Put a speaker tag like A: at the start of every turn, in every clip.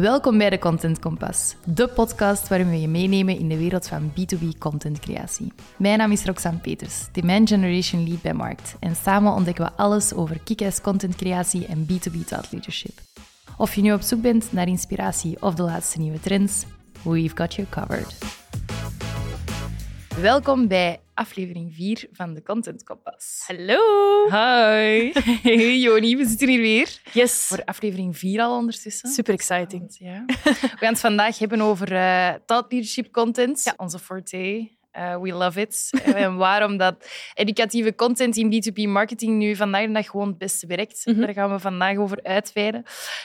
A: Welkom bij de Content Kompas, de podcast waarin we je meenemen in de wereld van B2B contentcreatie. Mijn naam is Roxanne Peters, Demand Generation Lead bij Markt. En samen ontdekken we alles over kick-ass contentcreatie en B2B thought leadership. Of je nu op zoek bent naar inspiratie of de laatste nieuwe trends, we've got you covered. Welkom bij aflevering 4 van de Content Kompas.
B: Hallo.
A: Hi. Hey Joni, we zitten hier weer.
B: Yes.
A: Voor aflevering 4 al ondertussen.
B: Super exciting.
A: Ja. We gaan het vandaag hebben over uh, thought leadership content, onze forte. Uh, we love it. en waarom dat educatieve content in B2B marketing nu vandaag de dag gewoon het beste werkt.
B: Mhm.
A: Daar gaan we vandaag over uitweiden.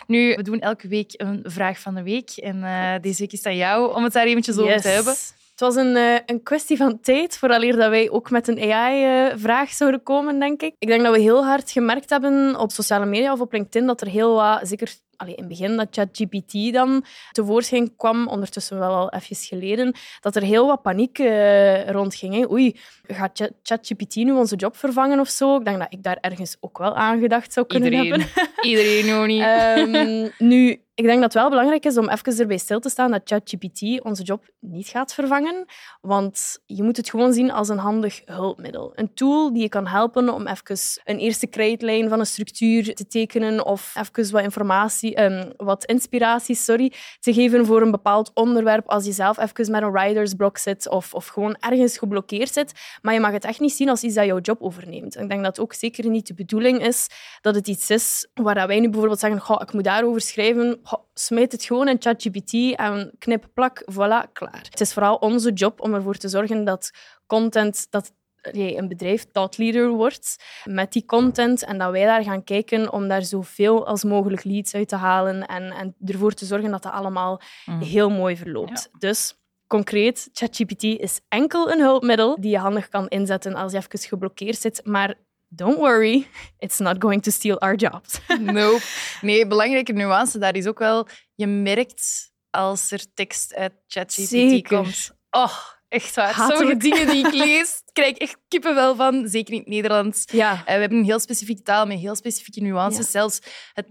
A: Nu, we doen elke week een vraag van de week. En uh, deze week is het aan jou om het daar eventjes over te hebben.
B: Het was een, eh, een kwestie van tijd, vooraleer dat wij ook met een AI-vraag zouden komen, denk ik. Ik denk dat we heel hard gemerkt hebben op sociale media of op LinkedIn dat er heel wat, zeker allee, in het begin dat ChatGPT dan tevoorschijn kwam, ondertussen wel al even geleden, dat er heel wat paniek eh, rondging. Hè. Oei, gaat Chat- ChatGPT nu onze job vervangen of zo? Ik denk dat ik daar ergens ook wel aan gedacht zou kunnen
A: Iedereen.
B: hebben.
A: Iedereen.
B: Ehm, nu, ik denk dat het wel belangrijk is om even erbij stil te staan dat ChatGPT onze job niet gaat vervangen. Want je moet het gewoon zien als een handig hulpmiddel. Een tool die je kan helpen om even een eerste krijtlijn van een structuur te tekenen of even wat informatie, ehm, wat inspiratie sorry, te geven voor een bepaald onderwerp als je zelf even met een writer's block zit of, of gewoon ergens geblokkeerd zit. Maar je mag het echt niet zien als iets dat jouw job overneemt. Ik denk dat het ook zeker niet de bedoeling is dat het iets is waar wij nu bijvoorbeeld zeggen, "Goh, ik moet daarover schrijven, Goh, smijt het gewoon in ChatGPT en knip, plak, voilà, klaar. Het is vooral onze job om ervoor te zorgen dat content, dat jij een bedrijf thought leader wordt met die content en dat wij daar gaan kijken om daar zoveel als mogelijk leads uit te halen en, en ervoor te zorgen dat dat allemaal heel mooi verloopt. Dus concreet, ChatGPT is enkel een hulpmiddel die je handig kan inzetten als je even geblokkeerd zit, maar don't worry, it's not going to steal our jobs.
A: Nope. Nee, belangrijke nuance daar is ook wel, je merkt als er tekst uit ChatGPT komt. Oh, echt waar.
B: Hatelijk.
A: Sommige dingen die ik lees, krijg ik echt kippenvel van. Zeker in het Nederlands.
B: Ja,
A: Eh, we hebben een heel specifieke taal met heel specifieke nuances.
B: Ja.
A: Zelfs het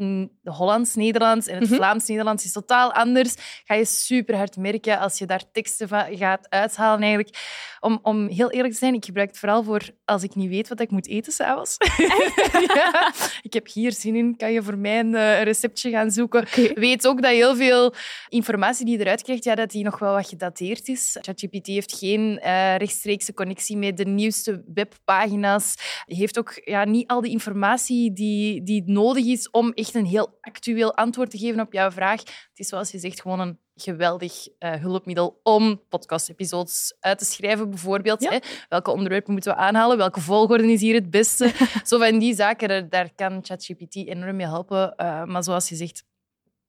A: Hollands-Nederlands en het
B: Mhm.
A: Vlaams-Nederlands is totaal anders. Ga je super hard merken als je daar teksten van gaat uithalen. Eigenlijk. Om, om heel eerlijk te zijn, ik gebruik het vooral voor als ik niet weet wat ik moet eten s'avonds. ja, ik heb hier zin in. Kan je voor mij een, eh, receptje gaan zoeken? Weet ook dat heel veel informatie die je eruit krijgt, ja, dat die nog wel wat gedateerd is. ChatGPT heeft geen eh, rechtstreekse connectie met de nieuwste webpagina's. Heeft ook ja, niet al de informatie die, die nodig is om echt een heel actueel antwoord te geven op jouw vraag. Het is zoals je zegt gewoon een geweldig eh, hulpmiddel om podcast-episodes uit te schrijven, bijvoorbeeld.
B: Ja.
A: Hè? Welke onderwerpen moeten we aanhalen? Welke volgorde is hier het beste? Zo van die zaken, daar- daar kan ChatGPT enorm mee helpen. Eh, maar zoals je zegt,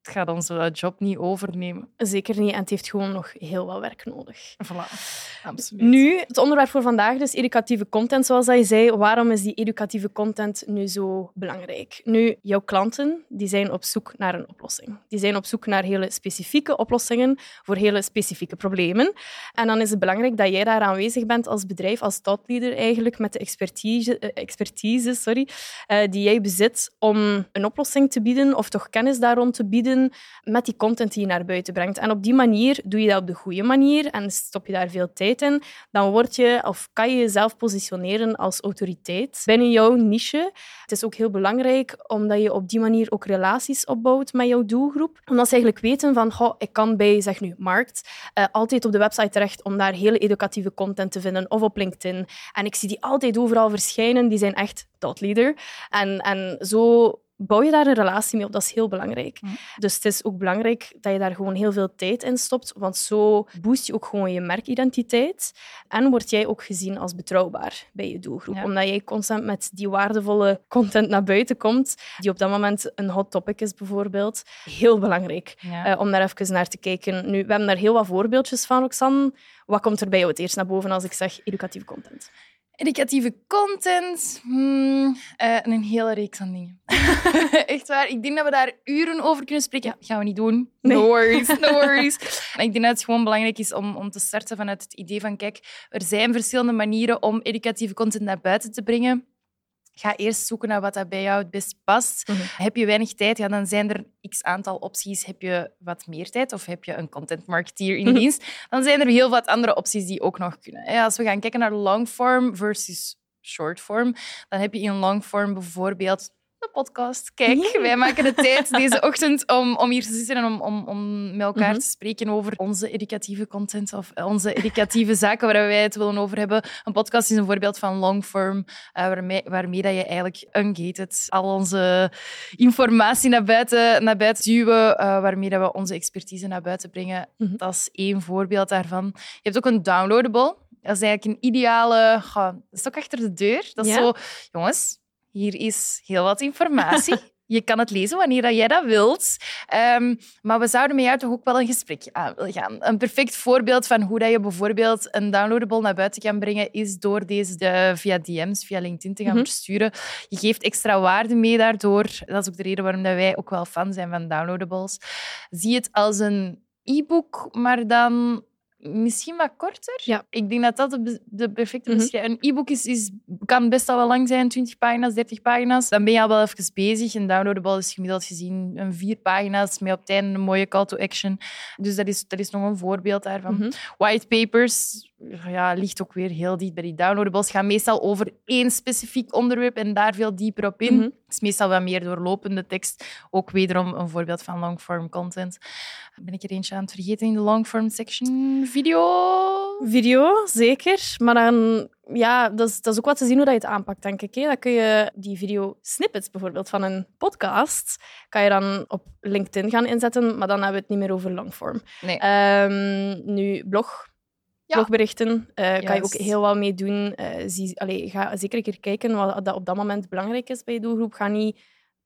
A: het gaat onze job niet overnemen.
B: zeker niet. En het heeft gewoon nog heel wat werk nodig.
A: Voilà, absoluut.
B: Nu, het onderwerp voor vandaag, dus educatieve content, zoals dat je zei. Waarom is die educatieve content nu zo belangrijk? Nu, jouw klanten die zijn op zoek naar een oplossing. Die zijn op zoek naar hele specifieke oplossingen voor hele specifieke problemen. En dan is het belangrijk dat jij daar aanwezig bent als bedrijf, als thought leader eigenlijk, met de expertise, eh, expertise sorry, eh, die jij bezit om een oplossing te bieden of toch kennis daar rond te bieden met die content die je naar buiten brengt. En op die manier doe je dat op de goede manier en stop je daar veel tijd in, dan word je of kan je jezelf positioneren als autoriteit binnen jouw niche. Het is ook heel belangrijk omdat je op die manier ook relaties opbouwt met jouw doelgroep. Omdat ze eigenlijk weten van, goh, ik kan bij, zeg nu, markt, eh, altijd op de website terecht om daar hele educatieve content te vinden of op LinkedIn. En ik zie die altijd overal verschijnen. Die zijn echt thought leader. En, en zo bouw je daar een relatie mee op. Dat is heel belangrijk. Dus het is ook belangrijk dat je daar gewoon heel veel tijd in stopt, want zo boost je ook gewoon je merkidentiteit en word jij ook gezien als betrouwbaar bij je doelgroep.
A: Ja.
B: Omdat jij constant met die waardevolle content naar buiten komt, die op dat moment een hot topic is bijvoorbeeld. Heel belangrijk
A: Ja.
B: eh, om daar even naar te kijken. Nu, we hebben daar heel wat voorbeeldjes van, Roxanne. Wat komt er bij jou het eerst naar boven als ik zeg educatieve content?
A: Educatieve content. Hmm, eh, een hele reeks aan dingen. Echt waar. Ik denk dat we daar uren over kunnen spreken. Ja, gaan we niet doen.
B: Nee.
A: No worries, no worries. Ik denk dat het gewoon belangrijk is om, om te starten vanuit het idee van, kijk, er zijn verschillende manieren om educatieve content naar buiten te brengen. Ga eerst zoeken naar wat dat bij jou het best past.
B: Mhm.
A: Heb je weinig tijd, ja, dan zijn er x aantal opties. Heb je wat meer tijd of heb je een content marketeer in
B: Mhm.
A: dienst, dan zijn er heel wat andere opties die ook nog kunnen. Als we gaan kijken naar longform versus shortform, dan heb je in longform bijvoorbeeld de podcast. Kijk, wij maken de tijd deze ochtend om, om hier te zitten en om, om, om met elkaar
B: Mhm.
A: te spreken over onze educatieve content of onze educatieve zaken waar wij het willen over hebben. Een podcast is een voorbeeld van longform, eh, waarmee, waarmee dat je eigenlijk ungated al onze informatie naar buiten, naar buiten duwen, eh, waarmee dat we onze expertise naar buiten brengen.
B: Mhm.
A: Dat is één voorbeeld daarvan. Je hebt ook een downloadable. Dat is eigenlijk een ideale... goh, dat is ook achter de deur. Dat is
B: Ja?
A: zo... Jongens, hier is heel wat informatie. Je kan het lezen wanneer dat jij dat wilt. Ehm, maar we zouden met jou toch ook wel een gesprek aan willen gaan. Een perfect voorbeeld van hoe dat je bijvoorbeeld een downloadable naar buiten kan brengen, is door deze de, via DM's, via LinkedIn te gaan
B: Mhm.
A: versturen. Je geeft extra waarde mee daardoor. Dat is ook de reden waarom dat wij ook wel fan zijn van downloadables. Zie het als een e-book, maar dan misschien wat korter.
B: Ja.
A: Ik denk dat dat de, perfecte
B: Mhm.
A: beschrijving... Een e-book is, is, kan best al wel lang zijn, 20 pagina's, 30 pagina's. Dan ben je al wel even bezig. Een downloadable is gemiddeld gezien een vier pagina's met op het einde een mooie call to action. Dus dat is, dat is nog een voorbeeld daarvan.
B: Mhm.
A: White papers ja, ligt ook weer heel dicht bij die downloadables. Gaan meestal over één specifiek onderwerp en daar veel dieper op in. Het is meestal wat meer doorlopende tekst. Ook wederom een voorbeeld van longform content. Ben ik er eentje aan het vergeten in de longform section? Video?
B: Video, zeker. Maar dan, ja, dat is, dat is ook wat te zien hoe dat je het aanpakt, denk ik. Hè. Dan kun je die video snippets bijvoorbeeld van een podcast, kan je dan op LinkedIn gaan inzetten, maar dan hebben we het niet meer over longform.
A: Nee.
B: Ehm, nu, blog. Blogberichten eh, kan je ook heel wat mee doen. Eh, zie, allee, ga zeker een keer kijken wat dat op dat moment belangrijk is bij je doelgroep. Ga niet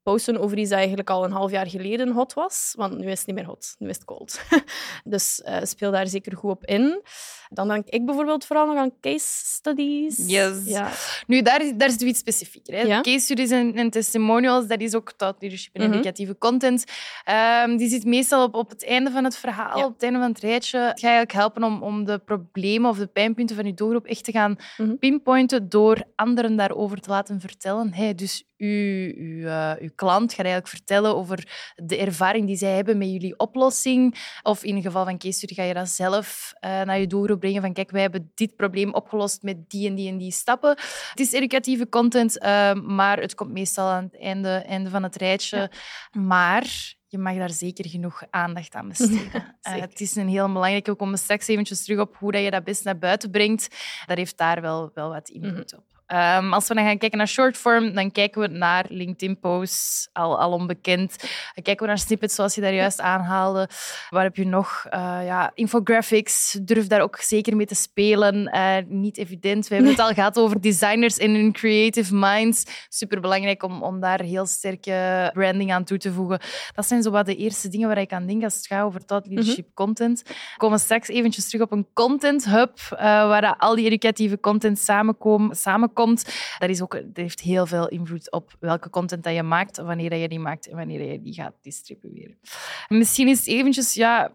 B: posten over iets dat eigenlijk al een half jaar geleden hot was, want nu is het niet meer hot, nu is het cold. dus eh, speel daar zeker goed op in. Dan denk ik bijvoorbeeld vooral nog aan case studies.
A: Yes.
B: Ja.
A: Nu, daar, is- daar is het iets specifieker. Hè.
B: Ja.
A: Case studies en, en testimonials, dat is ook thought leadership en
B: Mhm.
A: educatieve content. Ehm, die zit meestal op, op het einde van het verhaal,
B: Ja.
A: op het einde van het rijtje. Het gaat eigenlijk helpen om, om de problemen of de pijnpunten van je doelgroep echt te gaan
B: Mhm.
A: pinpointen door anderen daarover te laten vertellen. Hey, dus uw, uw, eh, uw klant gaat eigenlijk vertellen over de ervaring die zij hebben met jullie oplossing. Of in het geval van case study ga je dat zelf eh, naar je doelgroep brengen van kijk, wij hebben dit probleem opgelost met die en die en die stappen. Het is educatieve content, eh, maar het komt meestal aan het einde, einde van het rijtje. Maar je mag daar zeker genoeg aandacht aan besteden. Het is een heel belangrijke. We komen straks eventjes terug op hoe dat je dat best naar buiten brengt. Dat heeft daar wel, wel wat invloed op. Ehm, als we dan gaan kijken naar shortform, dan kijken we naar LinkedIn-posts, al, al onbekend. Dan kijken we naar snippets, zoals je daar juist aanhaalde. Waar heb je nog? Eh, ja, infographics, durf daar ook zeker mee te spelen. Eh, niet evident. We hebben het al gehad over designers en hun creative minds. Superbelangrijk om, om daar heel sterke branding aan toe te voegen. Dat zijn zo wat de eerste dingen waar ik aan denk als het gaat over thought leadership content. We komen straks eventjes terug op een content hub, eh, waar al die educatieve content samenkomt. Samenkomt. Dat, is ook, dat heeft heel veel invloed op welke content dat je maakt, wanneer dat je die maakt en wanneer je die gaat distribueren. Misschien is het eventjes ja,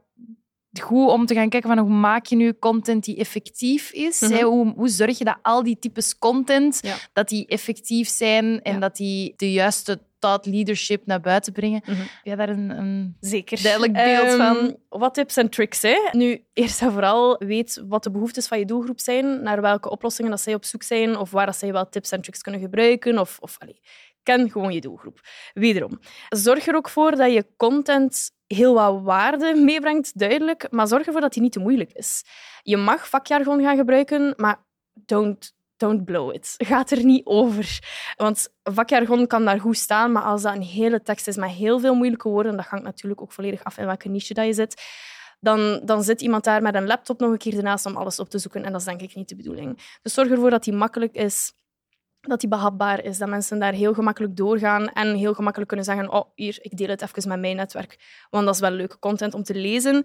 A: goed om te gaan kijken van hoe maak je nu content die effectief is.
B: Mhm.
A: hè? Hoe, hoe zorg je dat al die types content
B: Ja.
A: dat die effectief zijn en
B: Ja.
A: dat die de juiste thought leadership naar buiten brengen.
B: Mhm.
A: Heb jij daar een, een
B: Zeker.
A: Duidelijk beeld van.
B: Ehm, Wat tips en tricks. Hè? Nu, eerst en vooral weet wat de behoeftes van je doelgroep zijn, naar welke oplossingen dat zij op zoek zijn, of waar dat zij wel tips en tricks kunnen gebruiken. Of, of allee, ken gewoon je doelgroep. Wederom, zorg er ook voor dat je content heel wat waarde meebrengt, duidelijk, maar zorg ervoor dat die niet te moeilijk is. Je mag vakjargon gaan gebruiken, maar don't don't blow it. Gaat er niet over. Want vakjargon kan daar goed staan, maar als dat een hele tekst is met heel veel moeilijke woorden, dat hangt natuurlijk ook volledig af in welke niche dat je zit, dan, dan zit iemand daar met een laptop nog een keer ernaast om alles op te zoeken. En dat is denk ik niet de bedoeling. Dus zorg ervoor dat die makkelijk is, dat die behapbaar is, dat mensen daar heel gemakkelijk doorgaan en heel gemakkelijk kunnen zeggen, oh, hier, ik deel het even met mijn netwerk, want dat is wel leuke content om te lezen.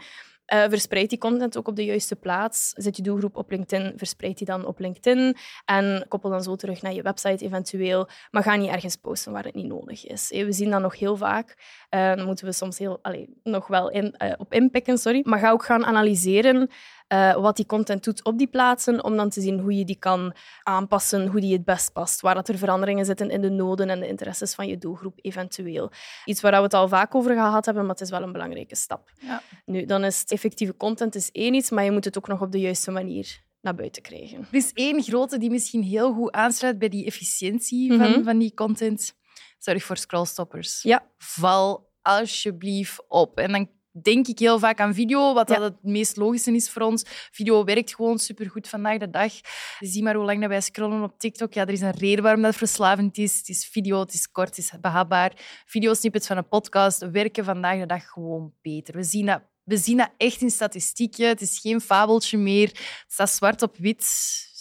B: Uh, verspreid die content ook op de juiste plaats. Zet je doelgroep op LinkedIn, verspreid die dan op LinkedIn en koppel dan zo terug naar je website eventueel. Maar ga niet ergens posten waar het niet nodig is. We zien dat nog heel vaak. Uh, moeten we soms heel, nog wel in, op inpikken, sorry. Maar ga ook gaan analyseren eh, wat die content doet op die plaatsen, om dan te zien hoe je die kan aanpassen, hoe die het best past, waar dat er veranderingen zitten in de noden en de interesses van je doelgroep eventueel. Iets waar we het al vaak over gehad hebben, maar het is wel een belangrijke stap.
A: Ja.
B: Nu, dan is het effectieve content is één iets, maar je moet het ook nog op de juiste manier naar buiten krijgen.
A: Er is één grote die misschien heel goed aansluit bij die efficiëntie van,
B: Mhm.
A: van die content. Zorg voor scrollstoppers.
B: Ja.
A: Val alsjeblieft op. En dan denk ik heel vaak aan video, wat
B: Ja.
A: dat het meest logische is voor ons. Video werkt gewoon supergoed vandaag de dag. Zie maar hoe lang dat wij scrollen op TikTok. Ja, er is een reden waarom dat verslavend is. Het is video, het is kort, het is behapbaar. Videosnippets van een podcast werken vandaag de dag gewoon beter. We zien dat, we zien dat echt in statistieken. Het is geen fabeltje meer. Het staat zwart op wit.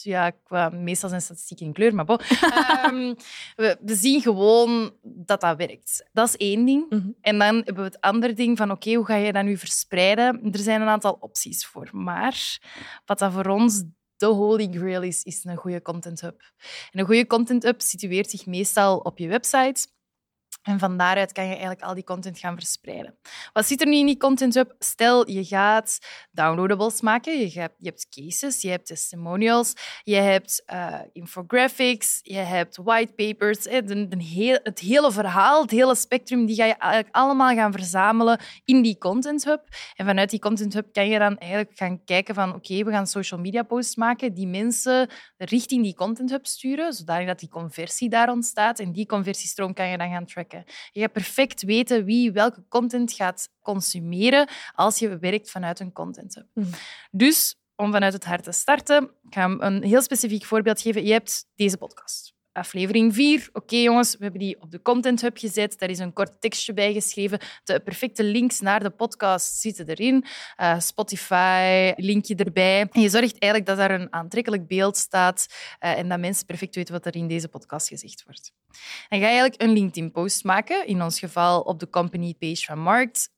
A: Ja, qua, meestal zijn statistieken in kleur, maar bon. Ehm, we, we zien gewoon dat dat werkt. Dat is één ding.
B: Mhm.
A: En dan hebben we het andere ding van, oké, hoe ga je dat nu verspreiden? Er zijn een aantal opties voor. Maar wat dat voor ons de holy grail is, is een goede content hub. En een goede content hub situeert zich meestal op je website. En van daaruit kan je eigenlijk al die content gaan verspreiden. Wat zit er nu in die content hub? Stel, je gaat downloadables maken. Je hebt, je hebt cases, je hebt testimonials, je hebt eh, infographics, je hebt whitepapers. Heel, het hele verhaal, het hele spectrum, die ga je eigenlijk allemaal gaan verzamelen in die content hub. En vanuit die content hub kan je dan eigenlijk gaan kijken van oké, we gaan social media posts maken die mensen richting die content hub sturen, zodat die conversie daar ontstaat. En die conversiestroom kan je dan gaan tracken. Je gaat perfect weten wie welke content gaat consumeren als je werkt vanuit een content hub.
B: Mhm.
A: Dus om vanuit het hart te starten, ik ga een heel specifiek voorbeeld geven. Je hebt deze podcast. Aflevering 4. Oké, jongens, we hebben die op de Content Hub gezet. Daar is een kort tekstje bij geschreven. De perfecte links naar de podcast zitten erin. Eh, Spotify, linkje erbij. En je zorgt eigenlijk dat daar een aantrekkelijk beeld staat eh, en dat mensen perfect weten wat er in deze podcast gezegd wordt. Dan ga je eigenlijk een LinkedIn-post maken. In ons geval op de company page van Markt.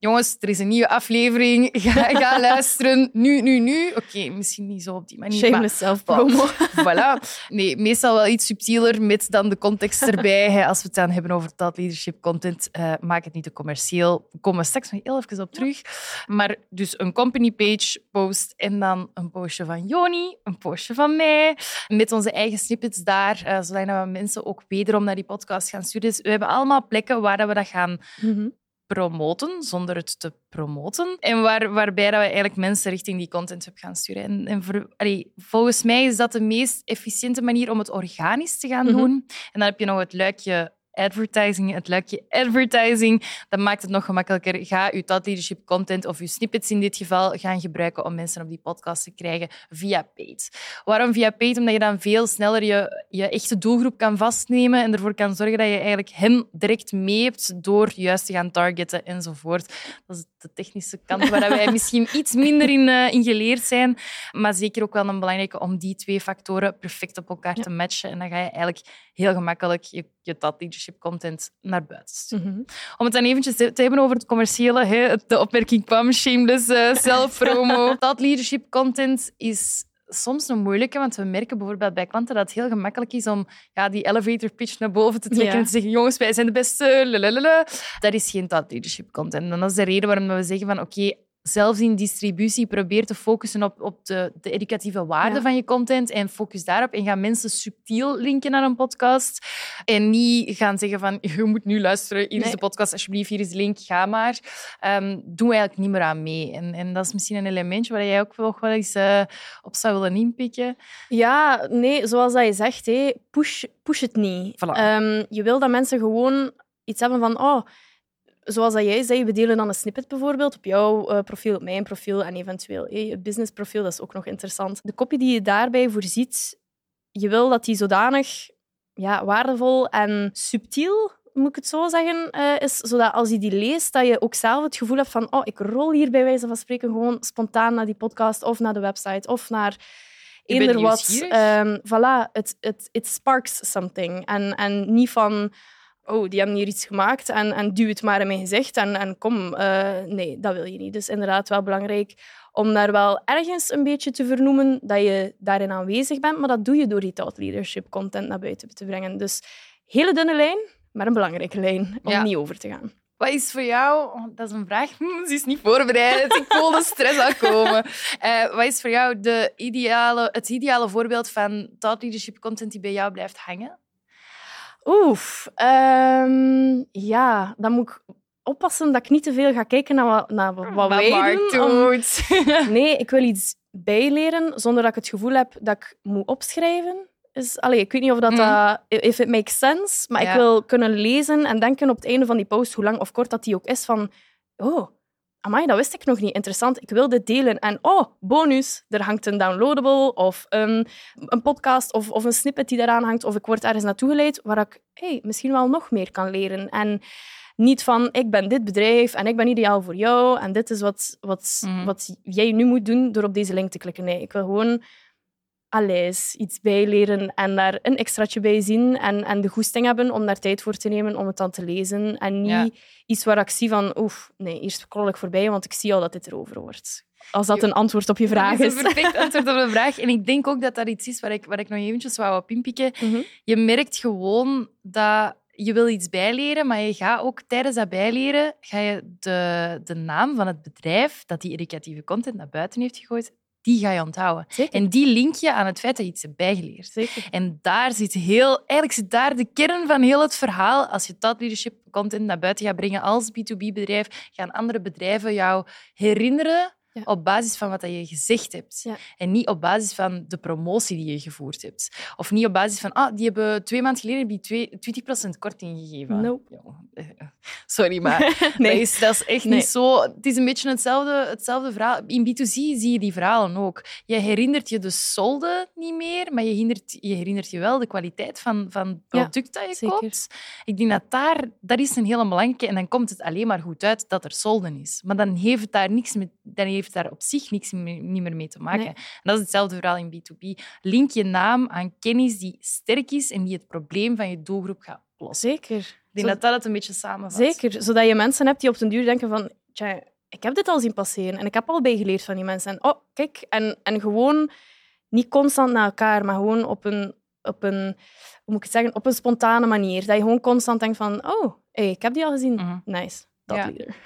A: Jongens, er is een nieuwe aflevering. Ga, ga luisteren. Nu, nu, nu. Oké, misschien niet zo op die manier.
B: Shameless self-promo.
A: voilà. Nee, meestal wel iets subtieler met dan de context erbij. Hè. Als we het dan hebben over thought leadership content, eh, maak het niet te commercieel. We komen straks nog heel even op terug. Maar dus een company page post en dan een postje van Joni, een postje van mij, met onze eigen snippets daar, eh, zodat we mensen ook wederom naar die podcast gaan sturen. Dus we hebben allemaal plekken waar dat we dat gaan
B: Mhm.
A: Promoten zonder het te promoten. En waar, waarbij dat we eigenlijk mensen richting die content hub gaan sturen. En, en voor, allee, volgens mij is dat de meest efficiënte manier om het organisch te gaan
B: Mhm.
A: doen. En dan heb je nog het luikje advertising, het luikje advertising. Dat maakt het nog gemakkelijker. Ga je thought leadership content of je snippets in dit geval gaan gebruiken om mensen op die podcast te krijgen via paid. Waarom via paid? Omdat je dan veel sneller je, je echte doelgroep kan vastnemen en ervoor kan zorgen dat je eigenlijk hen direct mee hebt door juist te gaan targeten enzovoort. Dat is de technische kant waar wij misschien iets minder in, eh, in geleerd zijn. Maar zeker ook wel een belangrijke om die twee factoren perfect op elkaar
B: Ja.
A: te matchen. En dan ga je eigenlijk heel gemakkelijk je, je thought leadership content naar buiten sturen.
B: Mhm.
A: Om het dan eventjes te hebben over het commerciële, hè, de opmerking kwam, shameless eh, self-promo. Thought leadership content is soms een moeilijke, want we merken bijvoorbeeld bij klanten dat het heel gemakkelijk is om ja, die elevator pitch naar boven te trekken
B: Ja.
A: en te zeggen, jongens, wij zijn de beste, lalalala. Dat is geen thought leadership content. En dat is de reden waarom we zeggen van, oké, zelfs in distributie probeer te focussen op, op de, de educatieve waarde
B: Ja.
A: van je content en focus daarop en ga mensen subtiel linken naar een podcast en niet gaan zeggen van je moet nu luisteren, hier is de podcast, alsjeblieft, hier is de link, ga maar. Ehm doen we eigenlijk niet meer aan mee. En, en dat is misschien een elementje waar jij ook nog wel eens eh, op zou willen inpikken.
B: Ja, nee, zoals dat je zegt, hé, push, push het niet.
A: Voilà.
B: Ehm, je wil dat mensen gewoon iets hebben van, oh, zoals dat jij zei, we delen dan een snippet bijvoorbeeld op jouw eh, profiel, op mijn profiel en eventueel hé, je businessprofiel, dat is ook nog interessant. De kopie die je daarbij voorziet, je wil dat die zodanig ja, waardevol en subtiel moet ik het zo zeggen, eh, is zodat als je die leest, dat je ook zelf het gevoel hebt van oh, ik rol hier bij wijze van spreken gewoon spontaan naar die podcast of naar de website of naar eender wat. Ehm, voilà, it, it, it sparks something. En, en niet van, oh, die hebben hier iets gemaakt en, en duw het maar in mijn gezicht en, en kom. eh, nee, dat wil je niet. Dus inderdaad wel belangrijk om daar wel ergens een beetje te vernoemen dat je daarin aanwezig bent, maar dat doe je door die thought leadership content naar buiten te brengen. Dus hele dunne lijn, maar een belangrijke lijn om
A: Ja.
B: niet over te gaan.
A: Wat is voor jou... oh, dat is een vraag. Hm, ze is niet voorbereid. Ik voel de stress al komen. Eh, wat is voor jou de ideale, het ideale voorbeeld van thought leadership content die bij jou blijft hangen?
B: Oef. ehm, ja, dan moet ik oppassen dat ik niet te veel ga kijken naar wat, naar wat
A: Wat
B: wij
A: Mark
B: doen. om-
A: doet.
B: Nee, ik wil iets bijleren zonder dat ik het gevoel heb dat ik moet opschrijven. Dus, allee, ik weet niet of dat,
A: Mhm.
B: dat if it makes sense, maar
A: Ja.
B: ik wil kunnen lezen en denken op het einde van die post, hoe lang of kort dat die ook is, van oh, amai, dat wist ik nog niet. Interessant, ik wil dit delen. En oh, bonus, er hangt een downloadable of een, een podcast of, of een snippet die daaraan hangt, of ik word ergens naartoe geleid waar ik hey, misschien wel nog meer kan leren. En niet van, ik ben dit bedrijf en ik ben ideaal voor jou en dit is wat, wat,
A: Mhm.
B: wat jij nu moet doen door op deze link te klikken. Nee, ik wil gewoon alles iets bijleren en daar een extraatje bij zien en, en de goesting hebben om daar tijd voor te nemen om het dan te lezen. En niet
A: Ja.
B: iets waar ik zie van, oef, nee, eerst scroll ik voorbij, want ik zie al dat dit erover wordt. Als dat een antwoord op je vraag
A: Dat
B: is.
A: is een perfect antwoord op de vraag. En ik denk ook dat dat iets is waar ik, waar ik nog eventjes wou op inpikken.
B: Mhm.
A: Je merkt gewoon dat je wil iets bijleren, maar je gaat ook tijdens dat bijleren ga je de, de naam van het bedrijf dat die educatieve content naar buiten heeft gegooid, die ga je onthouden.
B: Zeker.
A: En die link je aan het feit dat je iets hebt bijgeleerd.
B: Zeker.
A: En daar zit heel, eigenlijk zit daar de kern van heel het verhaal. Als je thought leadership content naar buiten gaat brengen als B2B-bedrijf, gaan andere bedrijven jou herinneren
B: Ja.
A: op basis van wat je gezegd hebt.
B: Ja.
A: En niet op basis van de promotie die je gevoerd hebt. Of niet op basis van, ah, die hebben twee maanden geleden die twee- 20% korting gegeven.
B: Nope.
A: Sorry, maar
B: Nee.
A: dat, is, dat is echt
B: Nee.
A: niet zo. Het is een beetje hetzelfde, hetzelfde verhaal. In B2C zie je die verhalen ook. Je herinnert je de solde niet meer, maar je herinnert je, herinnert je wel de kwaliteit van, van het
B: Ja,
A: product dat je
B: zeker.
A: koopt. Ik denk dat daar, dat is een hele belangrijke. En dan komt het alleen maar goed uit dat er solden is. Maar dan heeft het daar, niks met, dan heeft daar op zich niks meer, niet meer mee te maken.
B: Nee.
A: En dat is hetzelfde verhaal in B2B. Link je naam aan kennis die sterk is en die het probleem van je doelgroep gaat oplossen.
B: Zeker.
A: Ik denk
B: Zo-
A: dat dat het een beetje samenvat.
B: Zeker, zodat je mensen hebt die op den duur denken van... Tja, ik heb dit al zien passeren en ik heb al bijgeleerd van die mensen. En oh, kijk, en, en gewoon niet constant naar elkaar, maar gewoon op een, op een, hoe moet ik het zeggen, op een spontane manier. Dat je gewoon constant denkt van, oh, hey, ik heb die al gezien.
A: Mhm.
B: Nice, dat
A: Ja.
B: leader.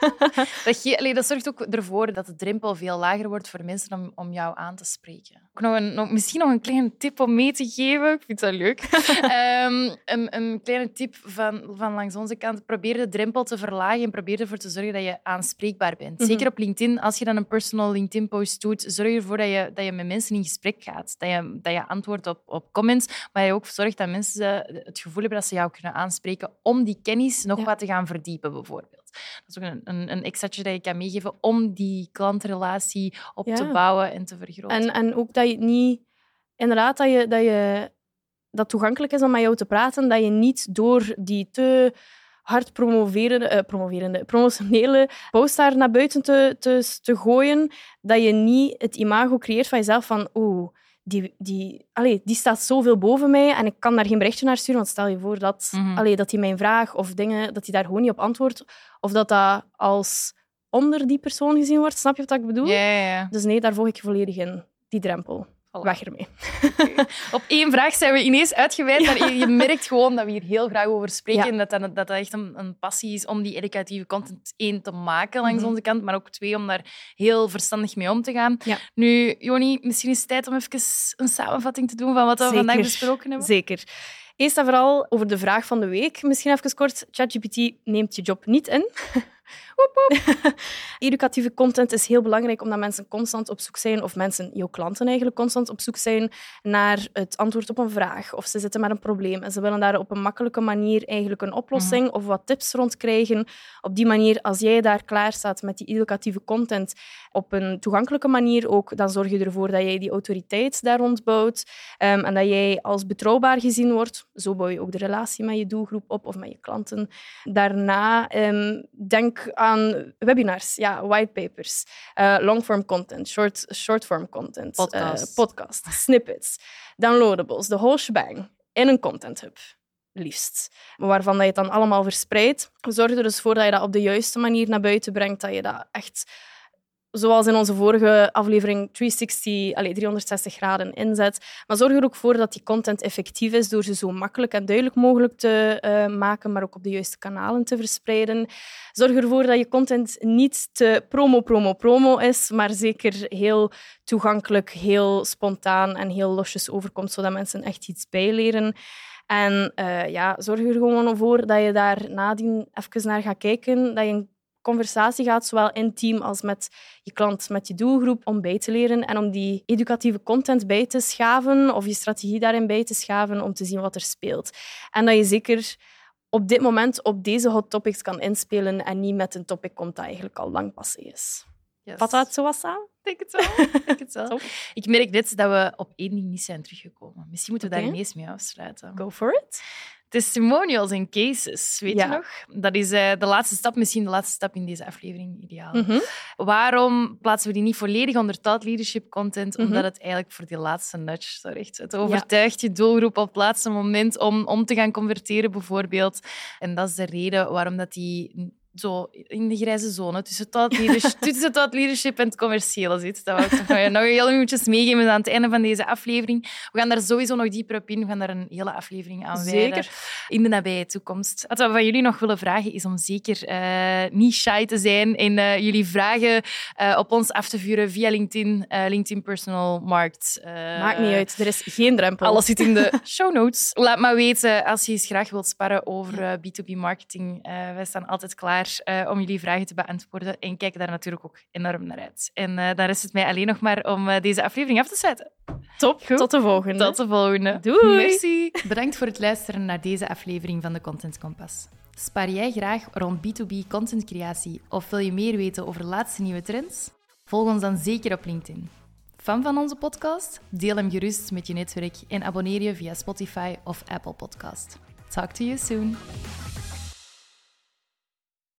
A: Dat, ge- allee, dat zorgt ook ervoor dat de drempel veel lager wordt voor mensen om, om jou aan te spreken. Ook nog een, nog, misschien nog een kleine tip om mee te geven. Ik vind dat leuk. Ehm, een, een kleine tip van, van langs onze kant. Probeer de drempel te verlagen en probeer ervoor te zorgen dat je aanspreekbaar bent.
B: Mhm.
A: Zeker op LinkedIn. Als je dan een personal LinkedIn-post doet, zorg ervoor dat je, dat je met mensen in gesprek gaat. Dat je, dat je antwoordt op, op comments, maar je ook zorgt dat mensen het gevoel hebben dat ze jou kunnen aanspreken om die kennis nog
B: Ja.
A: wat te gaan verdiepen, bijvoorbeeld. Dat is ook een, een, een extraatje dat je kan meegeven om die klantrelatie op te bouwen en te vergroten.
B: En, en ook dat je het niet... Inderdaad, dat je... Dat je dat toegankelijk is om met jou te praten, dat je niet door die te hard promoverende, eh, promoverende promotionele post daar naar buiten te, te, te gooien, dat je niet het imago creëert van jezelf van oeh, die, die, allee, die staat zoveel boven mij en ik kan daar geen berichtje naar sturen, want stel je voor dat,
A: Mhm.
B: allee, dat hij mijn vraag of dingen, dat hij daar gewoon niet op antwoordt, of dat dat als onder die persoon gezien wordt. Snap je wat ik bedoel?
A: ja, ja, ja.
B: Dus nee, daar volg ik volledig in. Die drempel.
A: Voilà.
B: Weg ermee.
A: Op één vraag zijn we ineens uitgeweid, maar je, merkt gewoon dat we hier heel graag over spreken
B: Ja.
A: en dat dat, dat echt een, een passie is om die educatieve content één te maken langs
B: Mhm.
A: onze kant, maar ook twee, om daar heel verstandig mee om te gaan.
B: Ja.
A: Nu, Joni, misschien is het tijd om even een samenvatting te doen van wat we
B: Zeker.
A: vandaag besproken hebben.
B: Zeker. Eerst en vooral over de vraag van de week. Misschien even kort. ChatGPT neemt je job niet in. Woep, woep. Educatieve content is heel belangrijk omdat mensen constant op zoek zijn, of mensen, jouw klanten eigenlijk, constant op zoek zijn naar het antwoord op een vraag. Of ze zitten met een probleem en ze willen daar op een makkelijke manier eigenlijk een oplossing of wat tips rond krijgen. Op die manier, als jij daar klaar staat met die educatieve content op een toegankelijke manier ook, dan zorg je ervoor dat jij die autoriteit daar rond bouwt ehm, en dat jij als betrouwbaar gezien wordt. Zo bouw je ook de relatie met je doelgroep op of met je klanten. Daarna ehm, denk aan webinars, ja, whitepapers, uh, longform content, short, shortform content,
A: Podcasts.
B: eh, podcasts, snippets, downloadables, de whole shebang in een content hub. Liefst. Waarvan dat je het dan allemaal verspreidt. Zorg er dus voor dat je dat op de juiste manier naar buiten brengt. Dat je dat echt zoals in onze vorige aflevering 360, allez, 360 graden inzet. Maar zorg er ook voor dat die content effectief is door ze zo makkelijk en duidelijk mogelijk te uh, maken, maar ook op de juiste kanalen te verspreiden. Zorg ervoor dat je content niet te promo, promo, promo is, maar zeker heel toegankelijk, heel spontaan en heel losjes overkomt, zodat mensen echt iets bijleren. En uh, ja, zorg er gewoon voor dat je daar nadien even naar gaat kijken, dat je conversatie gaat, zowel intiem als met je klant, met je doelgroep, om bij te leren en om die educatieve content bij te schaven of je strategie daarin bij te schaven om te zien wat er speelt. En dat je zeker op dit moment op deze hot topics kan inspelen en niet met een topic komt dat eigenlijk al lang passé is. Yes. Vat dat zo was samen?
A: Ik het wel. Ik, het wel. ik merk dit dat we op één ding niet zijn teruggekomen. Misschien moeten we okay. daar ineens mee afsluiten.
B: Go for it.
A: Testimonials en cases, weet je nog? Dat is uh, de laatste stap, misschien de laatste stap in deze aflevering, ideaal. Mm -hmm. Waarom plaatsen we die niet volledig onder thought leadership content? Omdat mm -hmm. het eigenlijk voor die laatste nudge zorgt. Het overtuigt ja. je doelgroep op het laatste moment om, om te gaan converteren, bijvoorbeeld. En dat is de reden waarom dat die zo in de grijze zone tussen thought leadership, tussen leadership en het commerciële zit. Dat wil ik nog heel minuutjes meegeven aan het einde van deze aflevering. We gaan daar sowieso nog dieper op in. We gaan daar een hele aflevering aan wijden. Zeker. In de nabije toekomst. Wat we van jullie nog willen vragen, is om zeker uh, niet shy te zijn en uh, jullie vragen uh, op ons af te vuren via LinkedIn, LinkedIn Personal Markt.
B: Maakt niet uit, er is geen drempel.
A: Alles zit in de show notes. Laat maar weten als je eens graag wilt sparren over B2B marketing. wij staan altijd klaar uh, om jullie vragen te beantwoorden. En kijk daar natuurlijk ook enorm naar uit. En uh, dan rest het mij alleen nog maar om uh, deze aflevering af te sluiten.
B: Top, Goed. tot de volgende.
A: Tot de volgende.
B: Doei.
A: Merci. Bedankt voor het luisteren naar deze aflevering van de Content Compass. Spaar jij graag rond B2B contentcreatie of wil je meer weten over de laatste nieuwe trends? Volg ons dan zeker op LinkedIn. Fan van onze podcast? Deel hem gerust met je netwerk en abonneer je via Spotify of Apple Podcast. Talk to you soon.